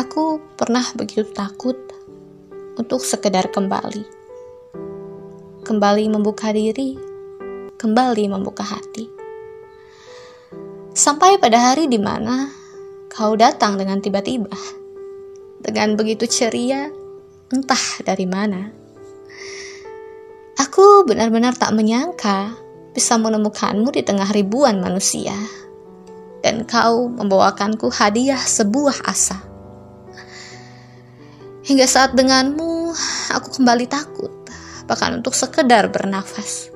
Aku pernah begitu takut untuk sekedar kembali. Kembali membuka diri, kembali membuka hati. Sampai pada hari di mana kau datang dengan tiba-tiba. Dengan begitu ceria, entah dari mana. Aku benar-benar tak menyangka bisa menemukanmu di tengah ribuan manusia. Dan kau membawakanku hadiah sebuah asa. Hingga saat denganmu, aku kembali takut, bahkan untuk sekedar bernafas.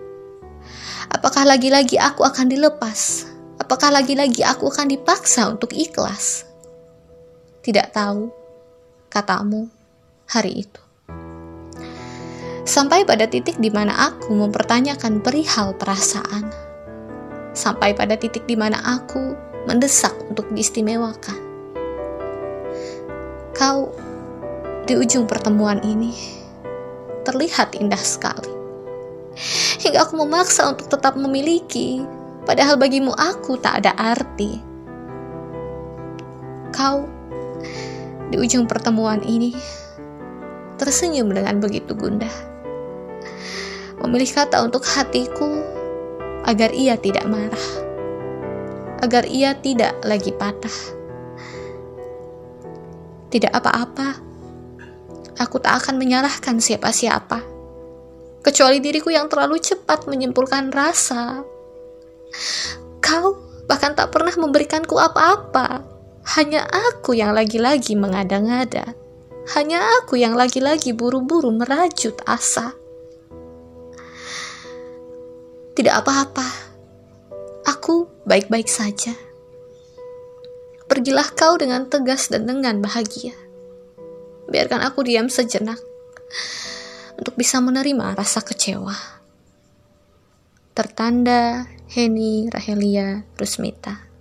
Apakah lagi-lagi aku akan dilepas? Apakah lagi-lagi aku akan dipaksa untuk ikhlas? Tidak tahu, katamu hari itu. Sampai pada titik di mana aku mempertanyakan perihal perasaan. Sampai pada titik di mana aku mendesak untuk diistimewakan. Kau di ujung pertemuan ini terlihat indah sekali. Hingga aku memaksa untuk tetap memiliki, padahal bagimu aku tak ada arti. Kau di ujung pertemuan ini tersenyum dengan begitu gundah memilih kata untuk hatiku agar ia tidak marah, agar ia tidak lagi patah. Tidak apa-apa, aku tak akan menyalahkan siapa-siapa, kecuali diriku yang terlalu cepat menyimpulkan rasa. Kau bahkan tak pernah memberikanku apa-apa, hanya aku yang lagi-lagi mengada-ngada. Hanya aku yang lagi-lagi buru-buru merajut asa. Tidak apa-apa. Aku baik-baik saja. Pergilah kau dengan tegas dan dengan bahagia. Biarkan aku diam sejenak untuk bisa menerima rasa kecewa. Tertanda Heni Rahelia Rusmita